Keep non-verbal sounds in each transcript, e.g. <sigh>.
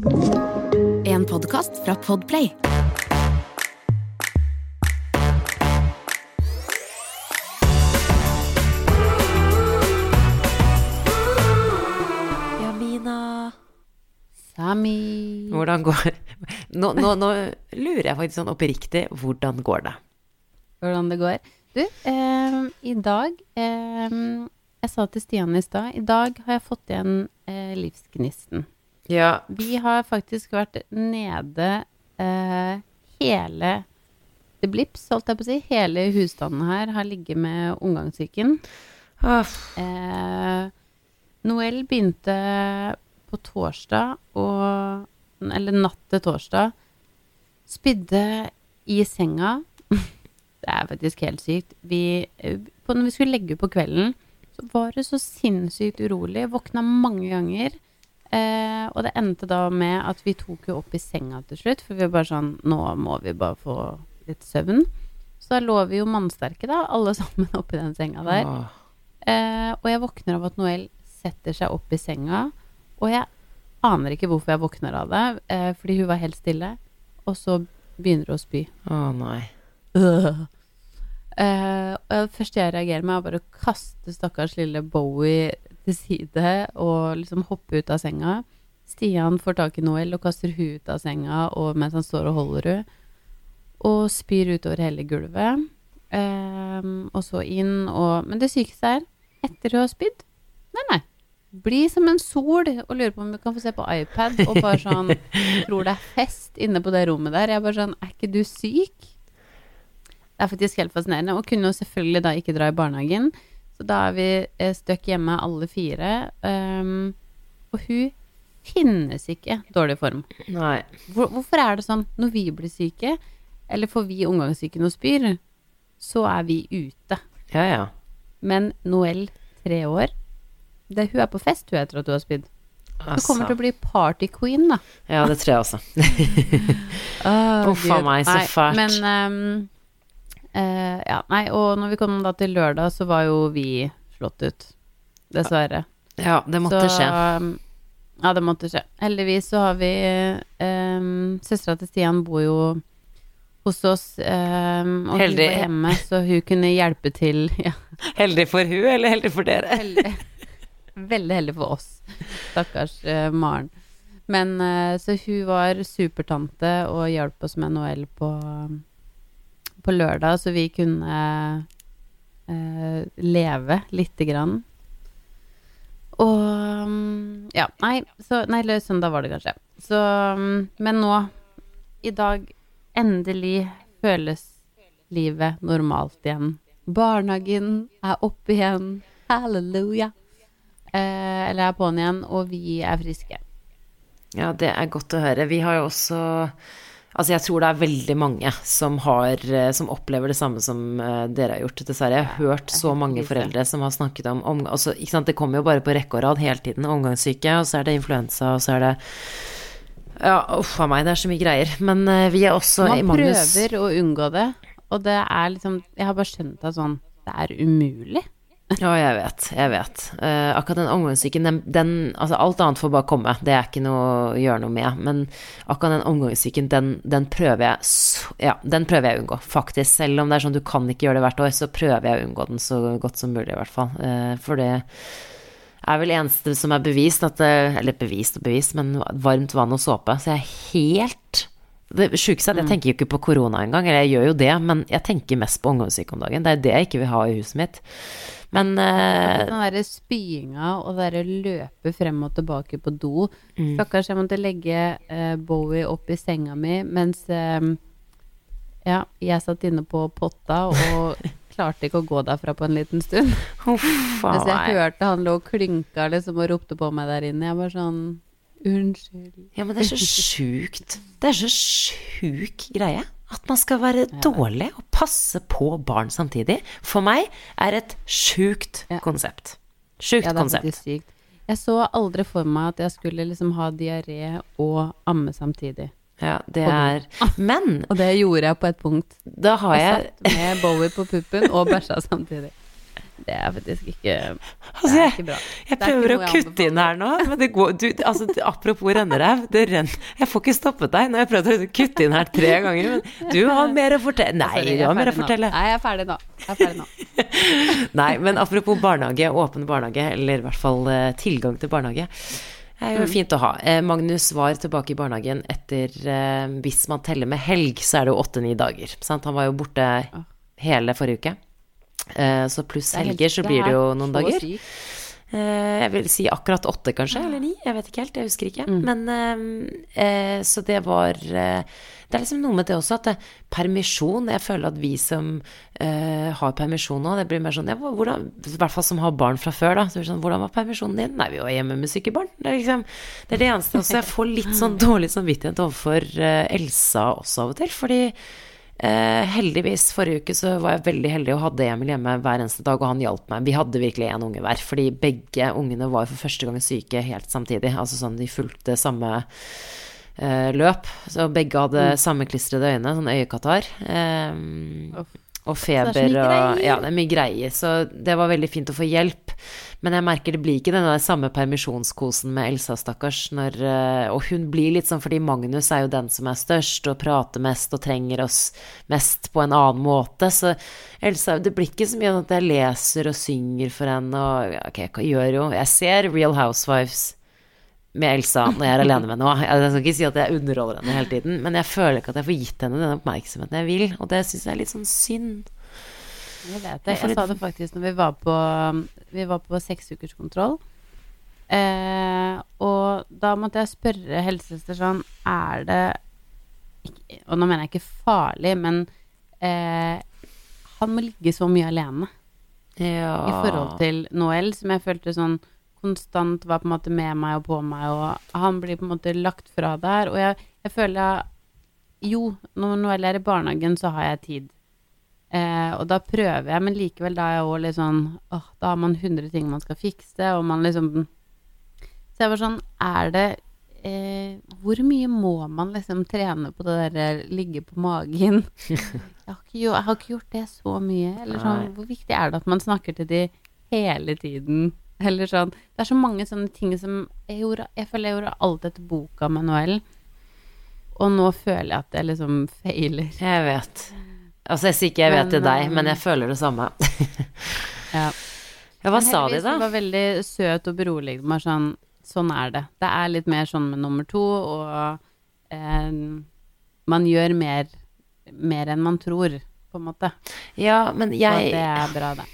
En podkast fra Podplay. Jamina. Sami. Hvordan går nå, nå, nå lurer jeg faktisk sånn oppriktig, hvordan går det? Hvordan det går. Du, eh, i dag eh, Jeg sa til Stian i stad, i dag har jeg fått igjen eh, livsgnisten. Ja, Vi har faktisk vært nede eh, hele The Blips, holdt jeg på å si. Hele husstanden her har ligget med omgangssyken. Oh. Eh, Noel begynte på torsdag, og, eller natt til torsdag. Spydde i senga. <laughs> Det er faktisk helt sykt. Vi, eh, på, når vi skulle legge ut på kvelden, så var det så sinnssykt urolig. Våkna mange ganger. Eh, og det endte da med at vi tok jo opp i senga til slutt, for vi var bare sånn Nå må vi bare få litt søvn. Så da lå vi jo mannsterke, da, alle <laughs> sammen oppi den senga der. ah. Eh, og jeg våkner av at Noel setter seg opp i senga. Og jeg aner ikke hvorfor jeg våkner av det, eh, fordi hun var helt stille. Og så begynner hun å spy. Å nei. <laughs> Eh, og det første jeg reagerer med, er bare å kaste stakkars lille Bowie til side og liksom hoppe ut av senga. Stian får tak i Noel og kaster hun ut av senga og mens han står og holder henne. Og spyr utover hele gulvet. Um, og så inn og Men det sykeste er, etter hun har spydd Nei, nei. Bli som en sol og lurer på om vi kan få se på iPad og bare sånn <laughs> Tror det er fest inne på det rommet der. Jeg er bare sånn Er ikke du syk? Det er faktisk helt fascinerende. Og kunne jo selvfølgelig da ikke dra i barnehagen. Så da er vi eh, støkk hjemme alle fire. Um, og hun finnes ikke dårlig form. Nei. Hvor, hvorfor er det sånn når vi blir syke, eller får vi omgangssyken og spyr, så er vi ute. Ja, ja. Men Noëlle, tre år det, Hun er på fest, hun, etter at hun har spydd. Hun kommer til å bli party-queen, da. Ja, det tror jeg også. <laughs> <laughs> Uff a meg, så fælt. Men ehm, eh, Ja, nei, og når vi kom da til lørdag, så var jo vi slått ut. Dessverre. Ja, det måtte så, skje. um, Ja, det måtte skje. Heldigvis så har vi um, Søstera til Stian bor jo hos oss, um, og Heldig. hun var hjemme, så hun kunne hjelpe til. <laughs> Ja, Heldig for hun, eller heldig for dere? heldig. Veldig heldig for oss. Stakkars uh, Maren. Men uh, så hun var supertante og hjalp oss med Noel på, på lørdag, så vi kunne eh, leve lite grann. Og mm, Ja, nei, så Nei, søndag var det kanskje. Så mm, Men nå, i dag, endelig føles livet normalt igjen. Barnehagen er oppe igjen. Halleluja. Eh, eller er på'n igjen, og vi er friske. Ja, det er godt å høre. Vi har jo også Altså, jeg tror det er veldig mange som har eh, Som opplever det samme som eh, dere har gjort, dessverre. Jeg har hørt så mange foreldre som har snakket om, om altså, ikke sant, Det kommer jo bare på rekke og rad hele tiden. Omgangssyke, og så er det influensa, og så er det Ja, uff a meg, det er så mye greier. Men eh, vi er også i Man prøver å unngå det, og det er liksom Jeg har bare skjønt at sånn Det er umulig. Ja, jeg vet. Jeg vet. Uh, akkurat den omgangssyken, den, den Altså, alt annet får bare komme. Det er ikke noe å gjøre noe med. Men akkurat den omgangssyken, den, den prøver jeg Ja, den prøver jeg å unngå, faktisk. Selv om det er sånn du kan ikke gjøre det hvert år, så prøver jeg å unngå den så godt som mulig, i hvert fall. Uh, for det er vel eneste som er bevist at det, Eller bevist og bevist, men varmt vann og såpe. Så jeg er helt det sjukeste er at jeg tenker jo ikke på korona engang, eller jeg gjør jo det, men jeg tenker mest på ungdomssyke om dagen. Det er det jeg ikke vil ha i huset mitt. Men uh, Den derre spyinga og det derre løpe frem og tilbake på do. Mm. Stakkars, jeg måtte legge uh, Bowie opp i senga mi mens uh, ja, jeg satt inne på potta og <laughs> klarte ikke å gå derfra på en liten stund. Mens jeg hørte han lå og klynka liksom og ropte på meg der inne. Jeg var sånn Unnskyld. Ja, men det er så sjukt. Det er så sjuk greie. At man skal være dårlig og passe på barn samtidig. For meg er et sjukt Ja. konsept. Sjukt Ja, konsept. sykt. Jeg så aldri for meg at jeg skulle liksom ha diaré og amme samtidig. Ja, det er Men <laughs> Og det gjorde jeg på et punkt. da har Jeg jeg satt med Bowie på puppen og bæsja samtidig. Det er faktisk ikke Altså, er jeg, ikke bra. jeg er prøver å kutte inn her nå, men det går du, altså, Apropos renneræv, det renner Jeg får ikke stoppet deg. Nå har jeg prøvd å kutte inn her tre ganger, men du har mer å fortelle Nei, du har mer å fortelle. Nei, jeg er ferdig nå. Jeg er ferdig nå. <laughs> Nei, men apropos barnehage, åpen barnehage, eller i hvert fall eh, tilgang til barnehage. Det er jo Mm. fint å ha. Eh, Magnus var tilbake i barnehagen etter eh, Hvis man teller med helg, så er det jo åtte-ni dager. Sant? Han var jo borte hele forrige uke. Eh, så pluss er helger så blir det jo noen dager. Eh, jeg vil si akkurat åtte, kanskje, eller ni. Jeg vet ikke helt, jeg husker ikke. Mm. Men eh, Så det var Det er liksom noe med det også at det, permisjon Jeg føler at vi som eh, har permisjon nå, det blir mer sånn ja, hvordan, I hvert fall som har barn fra før, da. Så sånn, hvordan var permisjonen din? Nei, vi var hjemme med syke barn. Det er liksom Det er det eneste. Også jeg får litt sånn <laughs> dårlig samvittighet overfor Elsa også av og til, fordi Eh, heldigvis, forrige uke så var jeg veldig heldig og hadde Emil hjemme hver eneste dag, og han hjalp meg. Vi hadde virkelig én unge hver, fordi begge ungene var for første gang syke helt samtidig. Altså sånn, de fulgte samme eh, løp. Så begge hadde sammenklistrede øyne, sånn øyekatarr. Eh, Uff. Og det er feber mye og. Ja, det er mye greier. Så det var veldig fint å få hjelp. Men jeg merker det blir ikke den der samme permisjonskosen med Elsa, stakkars. Når, eh, og hun blir litt sånn fordi Magnus er jo den som er størst og prater mest og trenger oss mest på en annen måte. Så Elsa, det blir ikke så mye at jeg leser og synger for henne og ja, Ok, jeg gjør jo Jeg ser Real Housewives med Elsa når jeg er alene med henne. Jeg skal ikke si at jeg underholder henne hele tiden, men jeg føler ikke at jeg får gitt henne den oppmerksomheten jeg vil, og det syns jeg er litt sånn synd. Jeg vet det. Jeg sa det faktisk når vi var på Vi var på seksukerskontroll. Eh, og da måtte jeg spørre helsesøster sånn Er det Og nå mener jeg ikke farlig, men eh, han må ligge så mye alene Ja. i forhold til Noel, som jeg følte sånn konstant var på en måte med meg og på meg, og han blir på en måte lagt fra der. Og jeg, jeg føler jeg Jo, når Noel er i barnehagen, så har jeg tid. Eh, og da prøver jeg, men likevel da er jeg òg litt sånn åh, Da har man hundre ting man skal fikse, og man liksom Så jeg var sånn Er det eh, Hvor mye må man liksom trene på det der ligge på magen? <laughs> jeg, har ikke, jeg har ikke gjort det så mye. Eller sånn, hvor viktig er det at man snakker til de hele tiden? Eller sånn Det er så mange sånne ting som Jeg gjorde Jeg føler jeg gjorde alt etter boka med Noel. Og nå føler jeg at jeg liksom feiler. Jeg vet. Altså, jeg sier ikke jeg vet til deg, um, men jeg føler det samme. <laughs> Ja. Ja, hva sa de, da? Hun var veldig søt og beroligende. Bare sånn Sånn er det. Det er litt mer sånn med nummer to, og eh, man gjør mer, mer enn man tror, på en måte. Ja, men Og det er bra, det.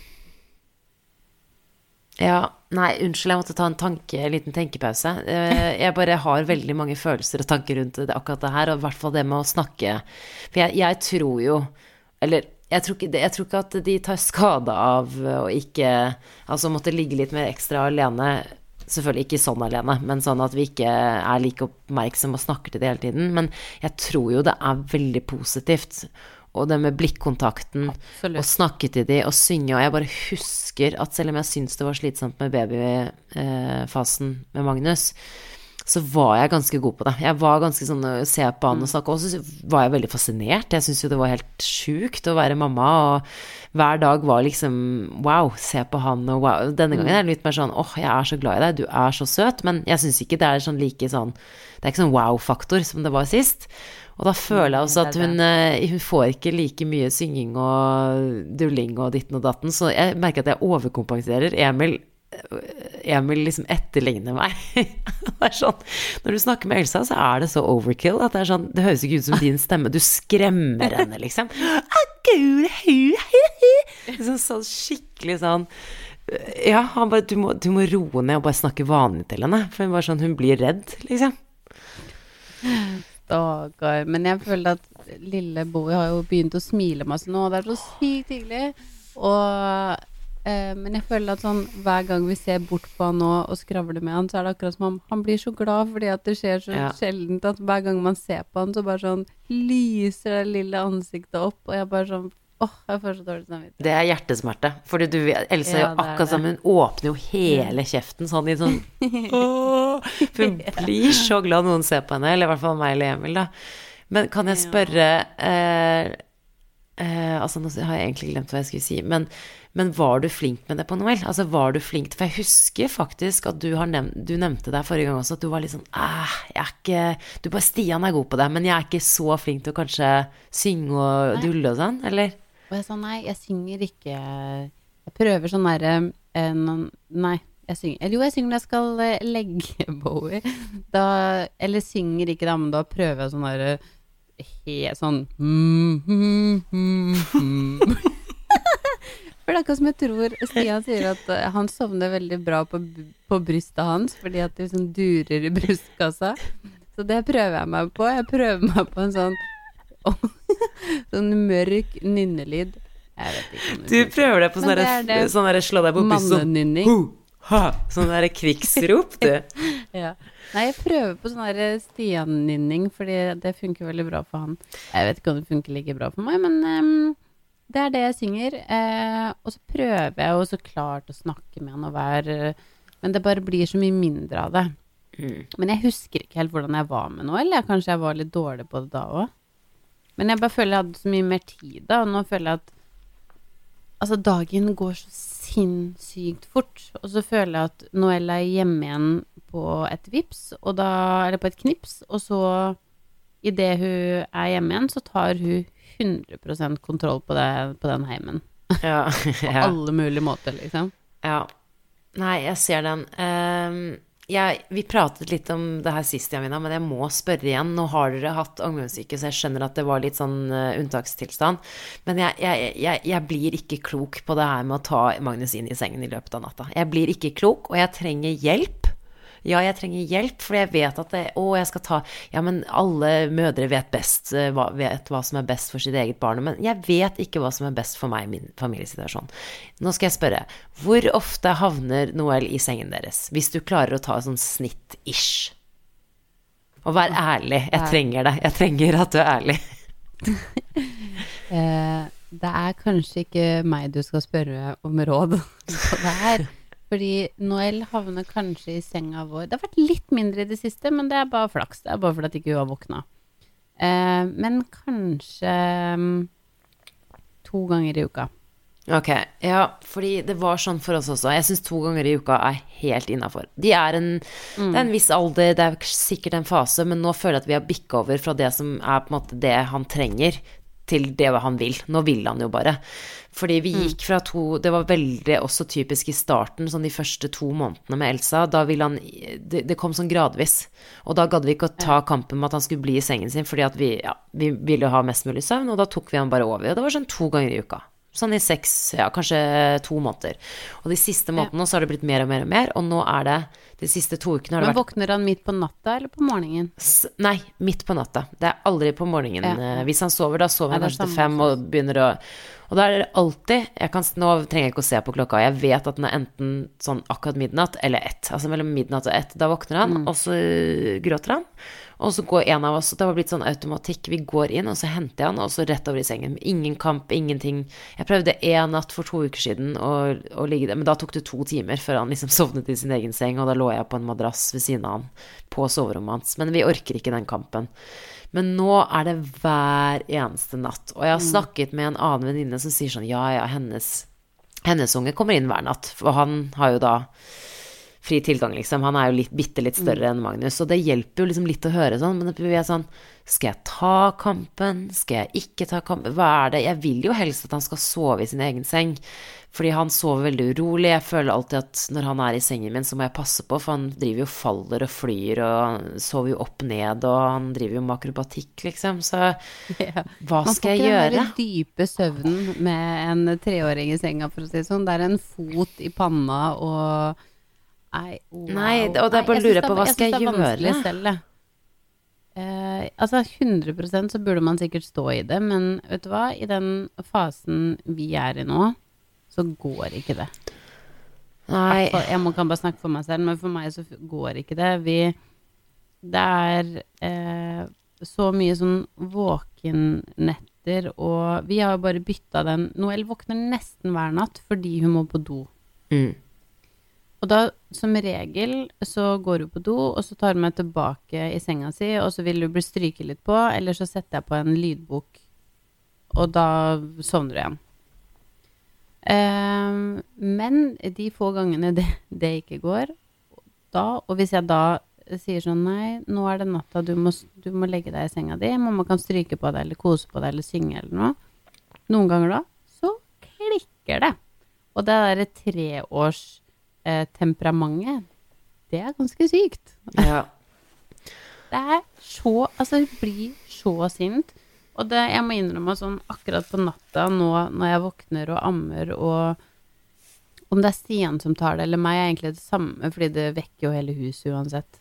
Ja, nei, unnskyld, jeg måtte ta en tanke, en liten tenkepause. Eh, Jeg bare har veldig mange følelser og tanker rundt det, akkurat det her, og i hvert fall det med å snakke. For jeg, jeg tror jo Eller jeg tror, ikke, jeg tror ikke at de tar skade av å ikke Altså måtte ligge litt mer ekstra alene. Selvfølgelig ikke sånn alene, men sånn at vi ikke er like oppmerksomme og snakker til det hele tiden. Men jeg tror jo det er veldig positivt. Og det med blikkontakten, Absolutt. og snakke til de og synge. Og jeg bare husker at selv om jeg syns det var slitsomt med babyfasen med Magnus, så var jeg ganske god på det. Jeg var ganske sånn å se på han og snakke, og så var jeg veldig fascinert. Jeg syntes jo det var helt sjukt å være mamma, og hver dag var liksom wow, se på han, og wow. Denne gangen er det litt mer sånn åh, jeg er så glad i deg, du er så søt, men jeg syns ikke det er sånn like sånn Det er ikke sånn wow-faktor som det var sist. Og da føler jeg også at er hun, eh, hun får ikke like mye synging og dulling og ditten og datten, så jeg merker at jeg overkompenserer. Emil Emil liksom etterligner meg. <laughs> det sånn, når du snakker med Elsa, så er det så overkill at det er sånn Det høres ikke ut som din stemme. Du skremmer henne, liksom. <laughs> Sånn, sånn skikkelig sånn Ja, han bare du må, du må roe ned og bare snakke vanlig til henne. For hun bare sånn Hun blir redd, liksom. Stakkar. Men jeg føler at lille Bowie har jo begynt å smile masse nå, og det er så sykt hyggelig. Og eh, Men jeg føler at sånn hver gang vi ser bort på han nå og skravler med han, så er det akkurat som om han blir så glad fordi at det skjer så Ja. sjeldent at hver gang man ser på han, så bare sånn lyser det lille ansiktet opp, og jeg bare sånn Åh, jeg får så dårlig samvittighet. Det er hjertesmerte. Fordi du, Else er Ja, akkurat som hun åpner jo hele kjeften sånn i sånn <laughs> Åh, hun blir så glad noen ser på henne, eller i hvert fall meg eller Emil, da. Men kan jeg spørre eh, eh, Altså, nå har jeg egentlig glemt hva jeg skulle si, men Men var du flink med det på Noel? Altså, var du flink For jeg husker faktisk at du, har nevnt, du nevnte deg forrige gang også, at du var litt sånn Æh, jeg er ikke Du bare Stian er god på det, men jeg er ikke så flink til å kanskje synge og dulle og sånn, eller? Og jeg sa nei, jeg synger ikke Jeg prøver sånn derre eh, Nei, jeg synger Jo, jeg synger når jeg skal eh, legge <laughs> Bowie. Da Eller synger ikke, da, men da prøver jeg sånn derre Helt sånn mm, mm, mm. For det er akkurat som jeg tror Stian sier at eh, han sovner veldig bra på, på brystet hans fordi at det liksom durer i brystkassa. Så det prøver jeg meg på. Jeg prøver meg på en sånn <laughs> sånn mørk nynnelyd. Jeg vet ikke Du prøver deg på sånn derre er det. sånn der, slå deg på pussen. Mannenynning. Sånn derre krigsrop, du. <laughs> Ja. Nei, jeg prøver på sånn der Stian-nynning, fordi det funker veldig bra for han. Jeg vet ikke om det funker like bra for meg, men um, det er det jeg synger. Eh, og så prøver jeg jo så klart å snakke med han og være Men det bare blir så mye mindre av det. Mm. Men jeg husker ikke helt hvordan jeg var med noe, eller kanskje jeg var litt dårlig på det da òg. Men jeg bare føler jeg hadde så mye mer tid da, og nå føler jeg at Altså, dagen går så sinnssykt fort, og så føler jeg at Noelle er hjemme igjen på et vips, og da Eller på et knips, og så Idet hun er hjemme igjen, så tar hun 100 kontroll på, det, på den heimen. Ja. <laughs> På alle mulige måter, liksom. Ja. Nei, jeg ser den. Ehm, jeg, vi pratet litt om det her sist, Jamina, men jeg må spørre igjen. Nå har dere hatt ungdomssyke, så jeg skjønner at det var litt sånn uh, unntakstilstand. Men jeg, jeg, jeg, blir ikke klok på det her med å ta Magnus inn i sengen i løpet av natta. Jeg blir ikke klok, og jeg trenger hjelp. Ja, jeg trenger hjelp, for jeg vet at det, Å, jeg skal ta Ja, men alle mødre vet best eh, hva, vet hva som er best for sitt eget barn. Men jeg vet ikke hva som er best for meg i min familiesituasjon. Nå skal jeg spørre. Hvor ofte havner Noel i sengen deres? Hvis du klarer å ta sånn snitt-ish. Og vær ærlig. Jeg trenger deg. Jeg trenger at du er ærlig. <laughs> Eh, det er kanskje ikke meg du skal spørre om råd på det her. Fordi Noel havner kanskje i senga vår Det har vært litt mindre i det siste, men det er bare flaks. Det er bare fordi at ikke hun har våkna. Eh, men kanskje mm, to ganger i uka. Ok, ja, fordi det var sånn for oss også. Jeg syns to ganger i uka er helt innafor. De er en, Det er en viss alder, det er sikkert en fase, men nå føler jeg at vi har bikka over fra det som er på en måte det han trenger, til det han vil. Nå vil han jo bare. Fordi vi gikk fra to Det var veldig også typisk i starten, sånn de første to månedene med Elsa. Da ville han Det, det kom sånn gradvis. Og da gadd vi ikke å ta kampen med at han skulle bli i sengen sin, fordi at vi, ja, vi ville ha mest mulig søvn, og da tok vi han bare over. Og det var sånn to ganger i uka. Sånn i seks, ja, kanskje to måneder. Og de siste månedene så har det blitt mer og mer og mer, og nå er det De siste to ukene har det Men vært våkner han midt på natta eller på morgenen? S nei, midt på natta. Det er aldri på morgenen. Ja. Eh, Hvis han sover, da sover han kanskje til fem og begynner å Og da er det alltid jeg kan, Nå trenger jeg ikke å se på klokka. Jeg vet at den er enten sånn akkurat midnatt eller ett. Altså mellom midnatt og ett. Da våkner han, Mm. og så gråter han. Og så går en av oss Det var blitt sånn automatikk. Vi går inn, og så henter jeg han, og så rett over i sengen. Ingen kamp, ingenting. Jeg prøvde en natt for to uker siden å, å ligge der, men da tok det to timer før han liksom <laughs> sovnet i sin egen seng, og da lå jeg på en madrass ved siden av han på soverommet hans. Men vi orker ikke den kampen. Men nå er det hver eneste natt. Og jeg har snakket med en annen venninne som sier sånn Ja, ja, hennes, hennes unge kommer inn hver natt. For han har jo da fri tilgang, liksom. Han er jo litt, bitte litt større enn Magnus. Og det hjelper jo liksom litt å høre sånn. Men vi er sånn Skal jeg ta kampen? Skal jeg ikke ta kampen? Hva er det? Jeg vil jo helst at han skal sove i sin egen seng. Fordi han sover veldig urolig. Jeg føler alltid at når han er i sengen min, så må jeg passe på, for han driver jo faller og flyr og han sover jo opp ned, og han driver jo med akrobatikk, liksom. Så <laughs> Ja. hva Man får ikke gjøre? den dype søvnen med en treåring i senga, for å si det sånn. Det er en fot i panna og Nei, wow. Nei, det- og er bare å lurer synes på, hva skal jeg gjøre? selv. Eh, altså 100% så burde man sikkert stå i det, men vet du hva? I den fasen vi er i nå, så går ikke det. Nei. Altså, Jeg må, kan bare snakke for meg selv, men for meg så går ikke det. Vi Det er eh, så mye sånn våkennetter, og vi har jo bare bytta den Noel våkner nesten hver natt fordi hun må på do. Mm. Og da, som regel, så går hun på do, og så tar hun meg tilbake i senga si, og så vil hun bli stryket litt på, eller så setter jeg på en lydbok, og da sovner hun igjen. Eh, men de få gangene det, det ikke går, da, og hvis jeg da sier sånn Nei, nå er det natta, du må, du må legge deg i senga di. Mamma kan stryke på deg eller kose på deg eller synge eller noe. Noen ganger da, så klikker det. Og det derre treårstemperamentet, eh, temperamentet, det er ganske sykt. Ja. <laughs> Det er så Altså, hun blir så sint. Og det, jeg må innrømme sånn akkurat på natta nå når jeg våkner og ammer og Om det er Stian som tar det, eller meg, er egentlig det samme, fordi det vekker jo hele huset uansett.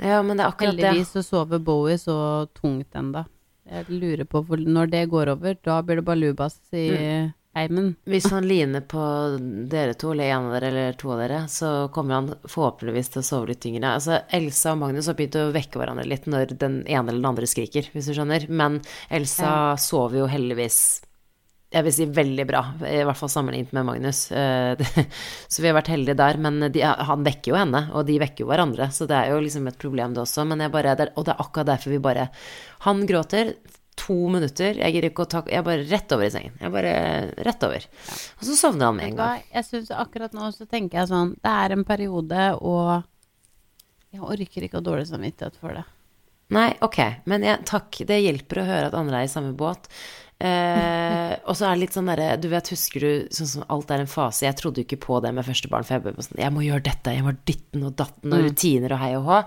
ja, men det er akkurat det. Heldigvis så sover Bowie så tungt enda. Jeg lurer på, for når det går over, da blir det balubas i Mm. Heimen. Hvis han liner på dere to, eller en av dere, eller to av dere, så kommer han forhåpentligvis til å sove litt tyngre. Altså, Elsa og Magnus har begynt å vekke hverandre litt når den ene eller den andre skriker, hvis du skjønner. Men Elsa sover jo heldigvis jeg vil si veldig bra, i hvert fall sammenlignet med Magnus. Eh, <laughs> Så vi har vært heldige der. Men de, han vekker jo henne, og de vekker jo hverandre. Så det er jo liksom et problem, det også. Men jeg bare, og det er akkurat derfor vi bare Han gråter to minutter. Jeg gidder ikke å ta Jeg bare rett over i sengen. Jeg bare rett over. Og så sovner han med en gang. Jeg synes akkurat nå så tenker jeg sånn Det er en periode, og jeg orker ikke å ha dårlig samvittighet for det. Nei, ok, men jeg, takk. Det hjelper å høre at andre er i samme båt. Eh, <laughs> og så er det litt sånn derre Du vet, husker du sånn som alt er en fase? Jeg trodde jo ikke på det med første barn, for jeg sånn Jeg må gjøre dette, jeg må ditten og datten og rutiner og hei og hå.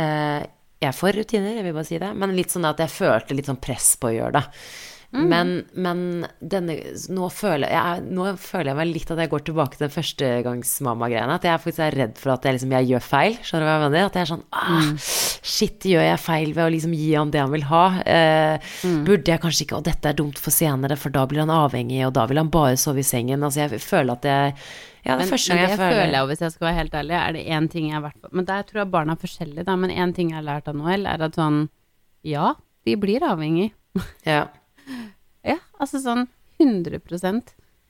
Eh, jeg er for rutiner, jeg vil bare si det, men litt sånn at jeg følte litt sånn press på å gjøre det. Men, men denne, nå, føler jeg, nå føler jeg meg litt at jeg går tilbake til den førstegangsmamma-greiene. At jeg faktisk er redd for at jeg, liksom, jeg gjør feil. Skjønner du hva jeg mener? At jeg er sånn ah, Shit, gjør jeg feil ved å liksom gi han det han vil ha? Eh, Burde jeg kanskje ikke Og dette er dumt for senere, for da blir han avhengig, og da vil han bare sove i sengen. Altså, jeg føler at jeg Ja, det Men, første gang det jeg føler føler jeg hvis jeg skal være helt ærlig, er det én ting jeg har vært på Men der tror jeg barna er forskjellige, da. Men én ting jeg har lært av Noel, er at sånn Ja, de blir avhengig. Ja. Ja, altså sånn 100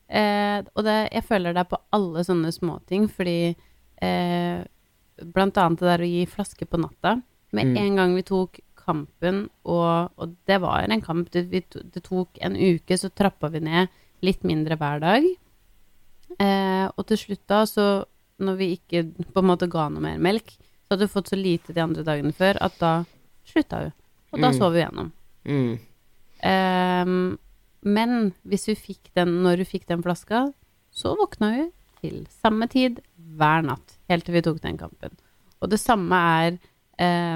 eh, Og det, jeg føler det er på alle sånne småting, fordi eh, Blant annet det der å gi flaske på natta. Med Mm. en gang vi tok kampen, og, og det var en kamp det, to- det tok en uke, så trappa vi ned litt mindre hver dag. Eh, og til slutt da, så når vi ikke på en måte ga noe mer melk, så hadde vi fått så lite de andre dagene før at da slutta hun. Og da Mm. sov vi gjennom. Mm. Ehm, men hvis hun fikk den når hun fikk den flaska, så våkna hun til samme tid hver natt, helt til vi tok den kampen. Og det samme er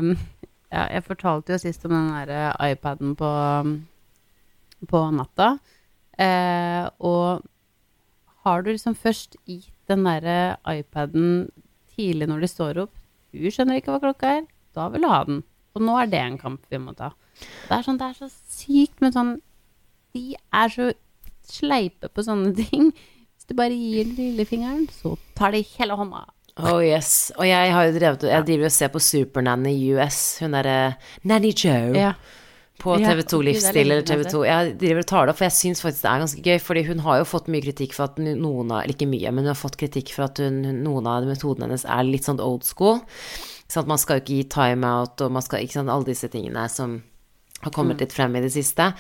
um, ja, Jeg fortalte jo sist om den der iPaden på, på natta. Uh, og har du liksom først gitt den derre iPaden tidlig når de står opp, hun skjønner ikke hva klokka er, da vil du ha den. Og nå er det en kamp vi må ta. Det er, sånn, det er så sykt men sånn De er så sleipe på sånne ting. Hvis du bare gir lillefingeren, så tar de hele hånda. Oh yes. Og jeg har jo drevet Jeg driver og ser på Supernanny US, hun derre Nanny Joe. Ja. på TV2 ja, Livsstil eller jeg TV2. Jeg driver og tar det opp, for jeg syns faktisk det er ganske gøy. Fordi hun har jo fått mye kritikk for at noen av Eller ikke mye, men hun har fått kritikk for at hun, noen av metodene hennes er litt sånn old school. Sånn at man skal jo ikke gi timeout, og man skal ikke sånn alle disse tingene som har kommet litt frem i det siste.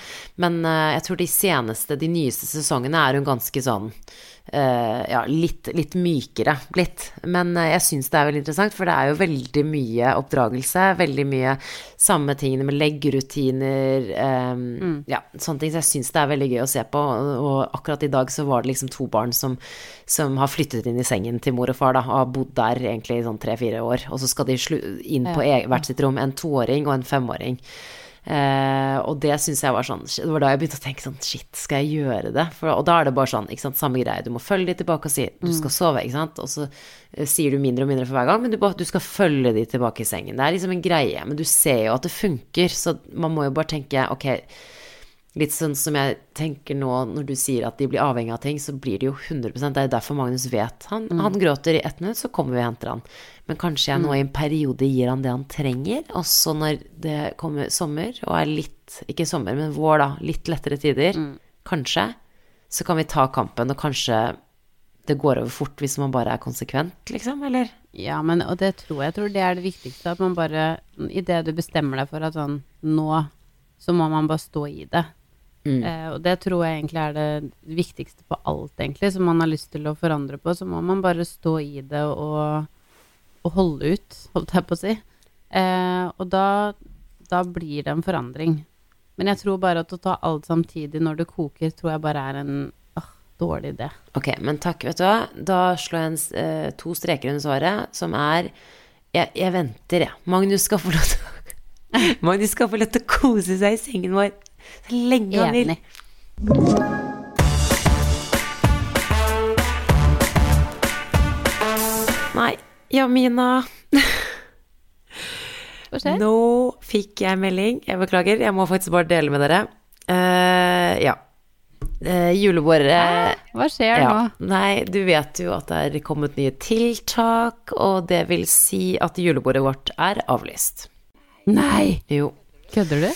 Men uh, jeg tror de seneste, de nyeste sesongene er hun ganske sånn uh, ja, litt, litt mykere blitt. Men uh, jeg syns det er veldig interessant, for det er jo veldig mye oppdragelse. Veldig mye samme tingene med leggerutiner, mm. ja, sånne ting. Så jeg syns det er veldig gøy å se på. Og, og akkurat i dag så var det liksom to barn som, som har flyttet inn i sengen til mor og far, da, og har bodd der egentlig i sånn tre-fire år. Og så skal de inn på e hvert sitt rom. En toåring og en femåring. Eh, og det syns jeg var sånn Det var da jeg begynte å tenke sånn Shit, skal jeg gjøre det? For, og da er det bare sånn, ikke sant, samme greie. Du må følge de tilbake og si du skal sove, ikke sant. Og så eh, sier du mindre og mindre for hver gang, men du, du skal følge de tilbake i sengen. Det er liksom en greie. Men du ser jo at det funker, så man må jo bare tenke ok Litt sånn som jeg tenker nå når du sier at de blir avhengig av ting, så blir det jo 100 Det er derfor Magnus vet. Han, han gråter i ett minutt, så kommer vi og henter han. Men kanskje jeg nå i en periode gir han det han trenger, og så når det kommer sommer, og er litt Ikke sommer, men vår, da. Litt lettere tider. Kanskje. Så kan vi ta kampen, og kanskje det går over fort hvis man bare er konsekvent, liksom, eller? Ja, men og det tror jeg, jeg tror det er det viktigste. At man bare Idet du bestemmer deg for at sånn Nå så må man bare stå i det. Mm. Eh, og det tror jeg egentlig er det viktigste på alt, egentlig, som man har lyst til å forandre på. Så må man bare stå i det og, og holde ut, holdt jeg på å si. Eh, og da, da blir det en forandring. Men jeg tror bare at å ta alt samtidig når det koker, tror jeg bare er en åh, dårlig idé. Ok, men takk, vet du hva. Da slår jeg en, eh, to streker under svaret, som er jeg, jeg venter, jeg. Magnus skal få lov til å <laughs> Magnus skal få lov til å kose seg i sengen vår lenge han vil. Nei, Jamina. Hva skjer? Nå fikk jeg melding. Jeg beklager, jeg må faktisk bare dele med dere. Uh, ja. Uh, julebordet Hva skjer ja. nå? Nei, du vet jo at det er kommet nye tiltak, og det vil si at julebordet vårt er avlyst. Nei! Jo. Kødder du?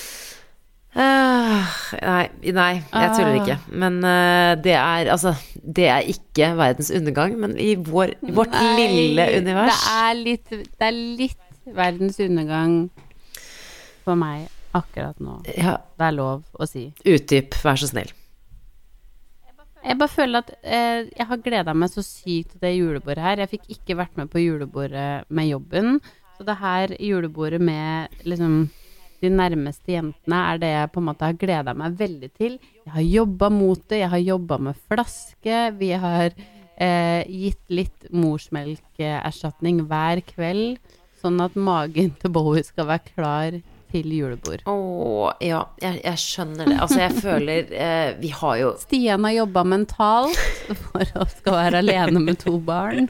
Eh, nei, nei, jeg tuller Ah. ikke. Men uh, det er altså Det er ikke verdens undergang, men i vår, i vårt Nei, lille univers Det er litt, det er litt verdens undergang for meg akkurat nå. Ja, Det er lov å si. utdyp, vær så snill. Jeg bare føler at eh, jeg har gleda meg så sykt til det julebordet her. Jeg fikk ikke vært med på julebordet med jobben. Så det her julebordet med liksom de nærmeste jentene er det jeg på en måte har gleda meg veldig til. Jeg har jobba mot det, jeg har jobba med flaske. Vi har eh, gitt litt morsmelkerstatning hver kveld, sånn at magen til Bowie skal være klar til julebord. Å, ja, jeg, jeg skjønner det. Altså, jeg føler eh, Vi har jo Stian har jobba mentalt for å skal være alene med to barn.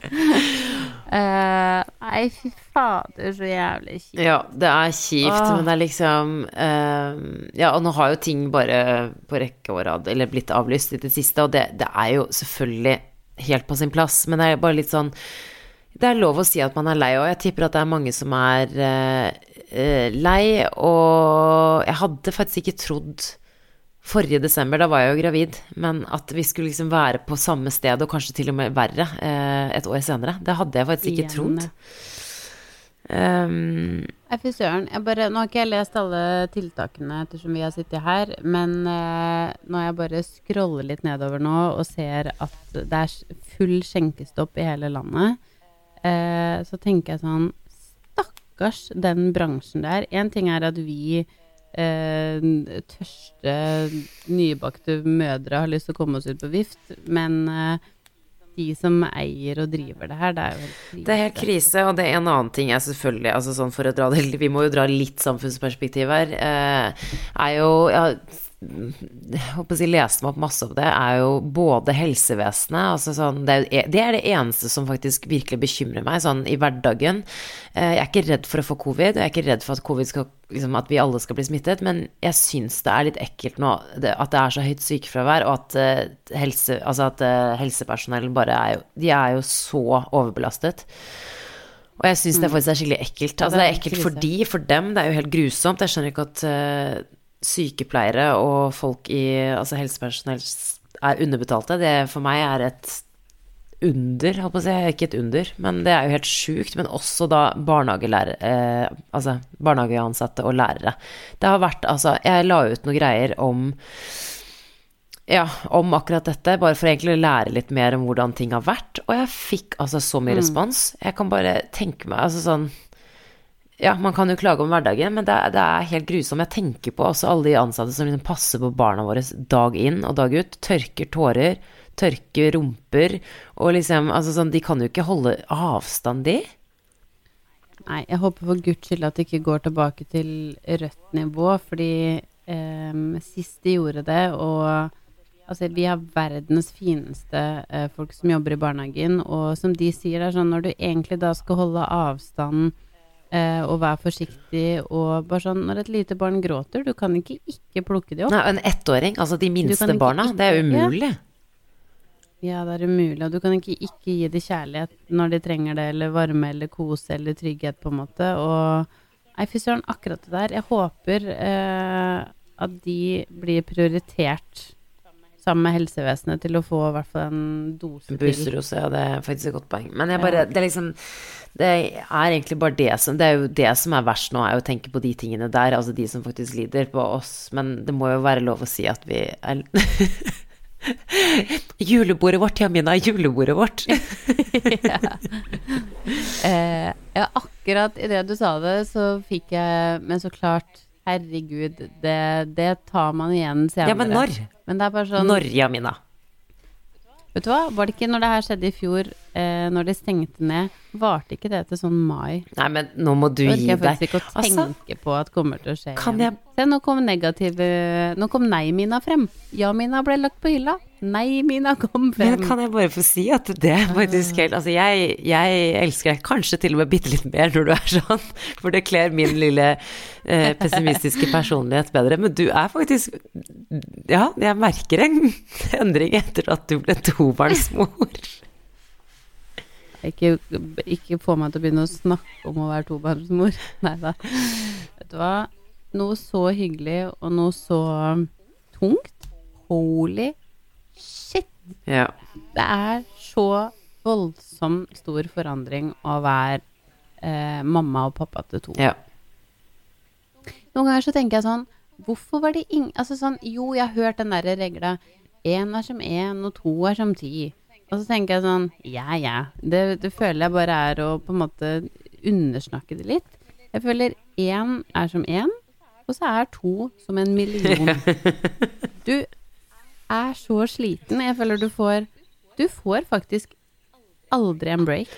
Eh, nei, fy fader, så jævlig kjipt. Ja, det er kjipt, Åh. men det er liksom uh, Ja, og nå har jo ting bare på rekke og rad, eller blitt avlyst i det siste, og det, det er jo selvfølgelig helt på sin plass, men det er bare litt sånn Det er lov å si at man er lei, og jeg tipper at det er mange som er eh, lei, og jeg hadde faktisk ikke trodd Forrige desember, da var jeg jo gravid, men at vi skulle liksom være på samme sted, og kanskje til og med verre, eh, et år senere, det hadde jeg faktisk ikke Igjen, trodd. Um, fy søren. Jeg bare, nå har ikke jeg lest alle tiltakene ettersom vi har sittet her, men eh, når jeg bare scroller litt nedover nå og ser at det er full skjenkestopp i hele landet, eh, så tenker jeg sånn Stakkars den bransjen der. Én ting er at vi eh, tørste nybakte mødre har lyst til å komme oss ut på vift, men eh, de som eier og driver det her, det er jo helt krise. Det er helt krise, og det er en annen ting jeg selvfølgelig altså sånn for å dra det, <laughs> Vi må jo dra litt samfunnsperspektiv her. Eh, er jo ja, håper jeg leste meg opp masse om det, er jo både helsevesenet altså sånn, det, er, det er det eneste som faktisk virkelig bekymrer meg sånn i hverdagen. Eh, jeg er ikke redd for å få covid, og jeg er ikke redd for at, covid skal, liksom, at vi alle skal bli smittet, men jeg syns det er litt ekkelt nå det, at det er så høyt sykefravær, og at, uh, helse, altså at uh, helsepersonell bare er jo De er jo så overbelastet. Og jeg syns det faktisk er skikkelig ekkelt. Altså, det er ekkelt for de, for dem. Det er jo helt grusomt. Jeg skjønner ikke at eh, sykepleiere og folk i altså helsepersonell er underbetalte. Det for meg er et under, holdt på å si. Ikke et under, men det er jo helt sjukt. Men også da barnehagelærer, eh, altså barnehageansatte og lærere. Det har vært altså Jeg la ut noen greier om ja, om akkurat dette, bare for egentlig å lære litt mer om hvordan ting har vært. Og jeg fikk altså så mye respons. Jeg kan bare tenke meg altså sånn Ja, man kan jo klage om hverdagen, men det, det er helt grusomt. Jeg tenker på også alle de ansatte som liksom passer på barna våre dag inn og dag ut. Tørker tårer, tørker rumper, og liksom Altså sånn, de kan jo ikke holde avstand, de. Nei, jeg håper for guds skyld at det ikke går tilbake til rødt nivå, fordi eh, sist de gjorde det, og altså, vi har verdens fineste eh, folk som jobber i barnehagen, og som de sier, det er sånn når du egentlig da skal holde avstand eh, og være forsiktig, og bare sånn når et lite barn gråter, du kan ikke ikke plukke de opp. Nei, en ettåring, altså de minste ikke barna, det er ikke- ja. umulig. Ja, det er umulig, og du kan ikke ikke gi dem kjærlighet når de trenger det, eller varme eller kose eller trygghet, på en måte. Og nei, fy søren, akkurat det der. Jeg håper eh, at de blir prioritert sammen med helsevesenet til å få i hvert fall en dose til. Boosterose, ja, det er faktisk et godt poeng. Men bare, det er liksom Det er egentlig bare det som Det er jo det som er verst nå, er å tenke på de tingene der, altså de som faktisk lider på oss. Men det må jo være lov å si at vi er <laughs> Julebordet vårt, Jamina, julebordet vårt. <laughs> Eh, ja, akkurat idet du sa det, så fikk jeg Men så klart, herregud, det, det tar man igjen senere. Ja, men når? Men det er bare sånn Norja, Mina. Vet du hva, var det ikke når det her skjedde i fjor, eh, når de stengte ned, varte ikke det til sånn mai? Nei, men nå må du gi deg. jeg faktisk ikke å Altså, tenke på at kommer til å skje Kan igjen. Se, nå kom negative Nå kom nei-mina frem. Ja-mina ble lagt på hylla. Nei-mina kom frem. Men kan jeg bare få si at det er faktisk helt Altså, jeg, jeg elsker deg kanskje til og med bitte litt mer når du er sånn, for det kler min lille eh, pessimistiske personlighet bedre. Men du er faktisk Ja, jeg merker en endring etter at du ble tobarnsmor. <laughs> Ikke, ikke få meg til å begynne å snakke om å være tobarnsmor. <laughs> Nei da. Vet du hva? Noe så hyggelig og noe så tungt. Holy shit. Ja. Det er så voldsom stor forandring å være eh, mamma og pappa til to. ja. Noen ganger så tenker jeg sånn Hvorfor var det ingen Altså sånn Jo, jeg har hørt den derre regla én er som én, og to er som ti. Og så tenker jeg sånn Ja, ja. Det, det føler jeg bare er å på en måte undersnakke det litt. Jeg føler én er som én, og så er to som en million. <laughs> Du er så sliten. Jeg føler du får Du får faktisk aldri en break.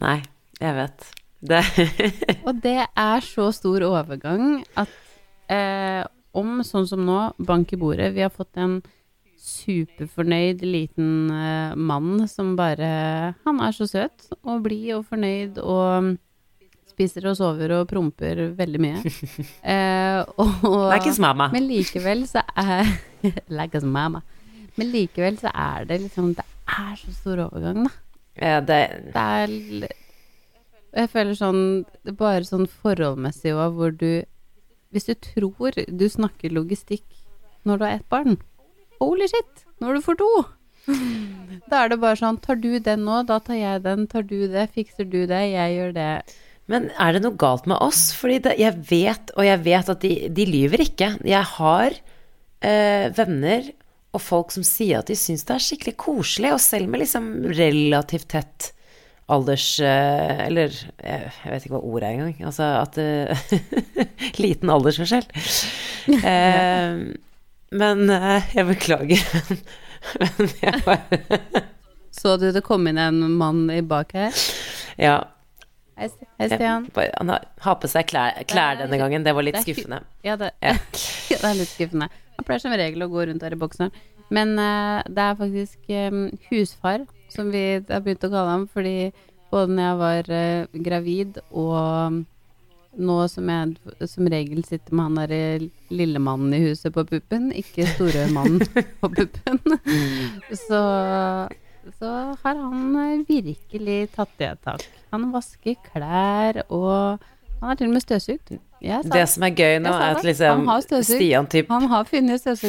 Nei, jeg vet. Det <laughs> Og det er så stor overgang at eh, om, sånn som nå, bank i bordet Vi har fått en superfornøyd liten eh, mann som bare Han er så søt og blid og fornøyd og spiser og sover og promper veldig mye. <laughs> Eh, og, Like his mama. Men likevel så er <laughs> Like his mama. Men likevel så er det liksom Det er så stor overgang, da. Ja, det Det er Jeg føler sånn Bare sånn forholdmessig òg, hvor du Hvis du tror du snakker logistikk når du har ett barn Holy shit! Når du får to! <laughs> Da er det bare sånn Tar du den nå, da tar jeg den. Tar du det, fikser du det, jeg gjør det. Men er det noe galt med oss? Fordi det, jeg vet, og jeg vet at de, de lyver ikke. Jeg har eh, venner og folk som sier at de syns det er skikkelig koselig, og selv med liksom relativt tett alders... Eh, eller jeg, jeg vet ikke hva ordet er engang. Altså at eh, <laughs> Liten aldersforskjell. <laughs> Eh, men eh, jeg beklager. <laughs> men jeg bare Så du det kom inn en mann i bak her? Ja. Hei, Stian. Han har, på seg klær, klær denne gangen. Det var litt skuffende. Ja, det, ja, det er litt skuffende. Han pleier som regel å gå rundt her i boksen. Men uh, det er faktisk um, husfar, som vi har begynt å kalle ham, fordi både når jeg var uh, gravid og nå som jeg som regel sitter med han derre lille mannen i huset på puppen, ikke store mannen <laughs> på puppen, så, så har han eh, virkelig tatt det et tak. Han vasker klær, og han er til og med støvsugd. Ja, Det som er gøy nå, er at liksom. Stian typ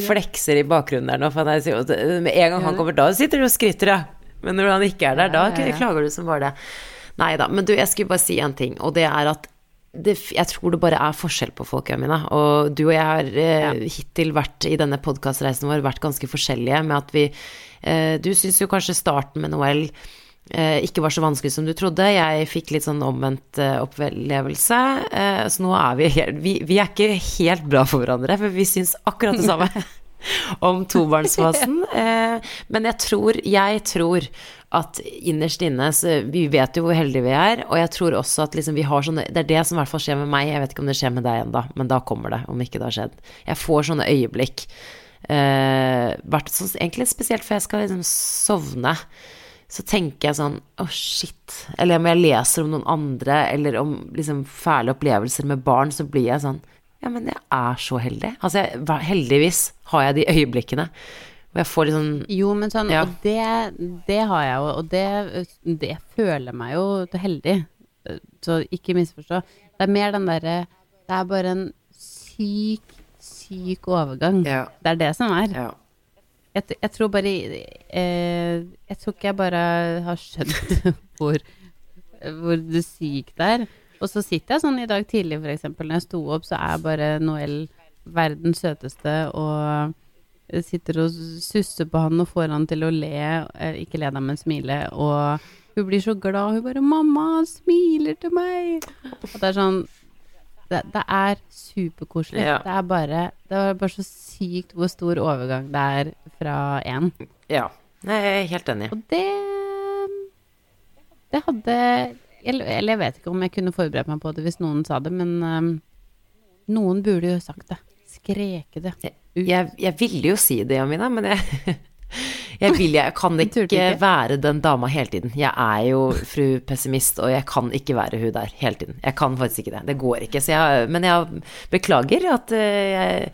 flekser i bakgrunnen der nå. For han er, med en gang han kommer, da sitter du og skritter, ja. Men når han ikke er der, da klager du som bare det. Nei da. Men du, jeg skulle bare si en ting, og det er at det, jeg tror det bare er forskjell på folk, Amina. Og du og jeg har eh, hittil vært i denne podkastreisen vår vært ganske forskjellige med at vi eh, Du syns jo kanskje starten med Noel ikke var så vanskelig som du trodde. Jeg fikk litt sånn omvendt eh, opplevelse. Eh, så nå er vi vi, vi er ikke helt bra for hverandre, for vi syns akkurat det samme <laughs> om tobarnsfasen. <laughs> Eh, men jeg tror, jeg tror at innerst inne så Vi vet jo hvor heldige vi er, og jeg tror også at liksom vi har sånne Det er det som i hvert fall skjer med meg. Jeg vet ikke om det skjer med deg ennå, men da kommer det, om ikke det har skjedd. Jeg får sånne øyeblikk. Uh, vært sånn, egentlig spesielt for jeg skal liksom sovne så tenker jeg sånn Å, shit. Eller om jeg leser om noen andre, eller om liksom fæle opplevelser med barn, så blir jeg sånn Ja, men jeg er så heldig. Altså, jeg, heldigvis har jeg de øyeblikkene hvor jeg får litt sånn Jo, men sånn, Ja. og det, det har jeg jo, og det, det føler meg jo heldig. Så ikke misforstå. Det er mer den derre Det er bare en syk, syk overgang. Ja. Det er det som er. Ja. Jeg, jeg tror bare eh, Jeg tror ikke jeg bare har skjønt <laughs> hvor, hvor du syk det er. Og så sitter jeg sånn i dag tidlig, eksempel. Når jeg sto opp, så er bare Noel verdens søteste og sitter og susser på han og får han til å le. eh, Ikke le da, men smile. Og hun blir så glad. Hun bare 'Mamma, smiler til meg'. Og det er sånn Det, det er superkoselig. Ja. Det er bare Det er bare så sykt hvor stor overgang det er fra én. Ja. Jeg er helt enig. Og det Det hadde Eller eller jeg vet ikke om jeg kunne forberedt meg på det hvis noen sa det, men um, noen burde jo sagt det. Skreket det. Jeg, jeg ville jo si det, Jamina, men jeg, jeg vil Jeg kan ikke ikke. være den dama hele tiden. Jeg er jo fru pessimist, og jeg kan ikke være hun der hele tiden. Jeg kan faktisk ikke det. Det går ikke. Så jeg, men jeg beklager at eh, jeg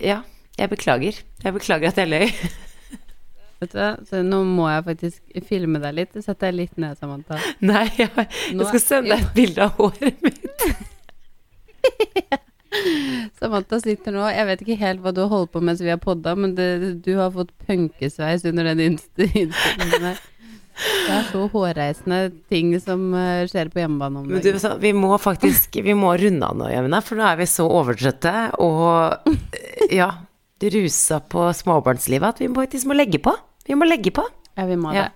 Ja, jeg beklager. Jeg beklager at jeg løy. <laughs> Vet du så nå må jeg faktisk filme deg litt. Sett deg litt ned, Samantha. Nei, jeg, jeg skal sende deg et bilde av håret mitt. <laughs> <laughs> Samantha sitter nå Jeg vet ikke helt hva du har holdt på mens vi har podda, men det, du har fått punkesveis under den <laughs> innstillingen der. Det er så hårreisende ting som eh, skjer på hjemmebane om du, dagen. vi må faktisk Vi må runde av nå, Jamina, for nå er vi så overtrøtte og ja, rusa på småbarnslivet at vi faktisk må legge på. Vi må legge på. Ja, vi må Ja. det.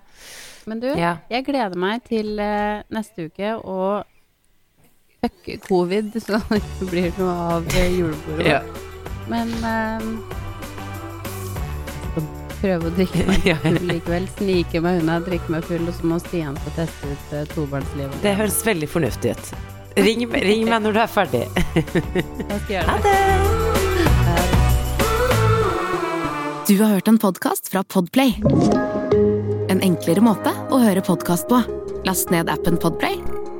Men du, Ja. jeg gleder meg til eh, neste uke og fuck covid, så <laughs> det ikke blir noe av eh, julebordet. Ja. Men eh, jeg skal prøve å drikke meg <laughs> full likevel. Snike meg unna, drikke meg full, og så må Stian få teste ut uh, tobarnslivet. Det høres veldig fornuftig ut. Ring, ring meg når du er ferdig. Jeg skal gjøre Ha det. det! Du har hørt en podkast fra Podplay. En enklere måte å høre podkast på. Last ned appen Podplay,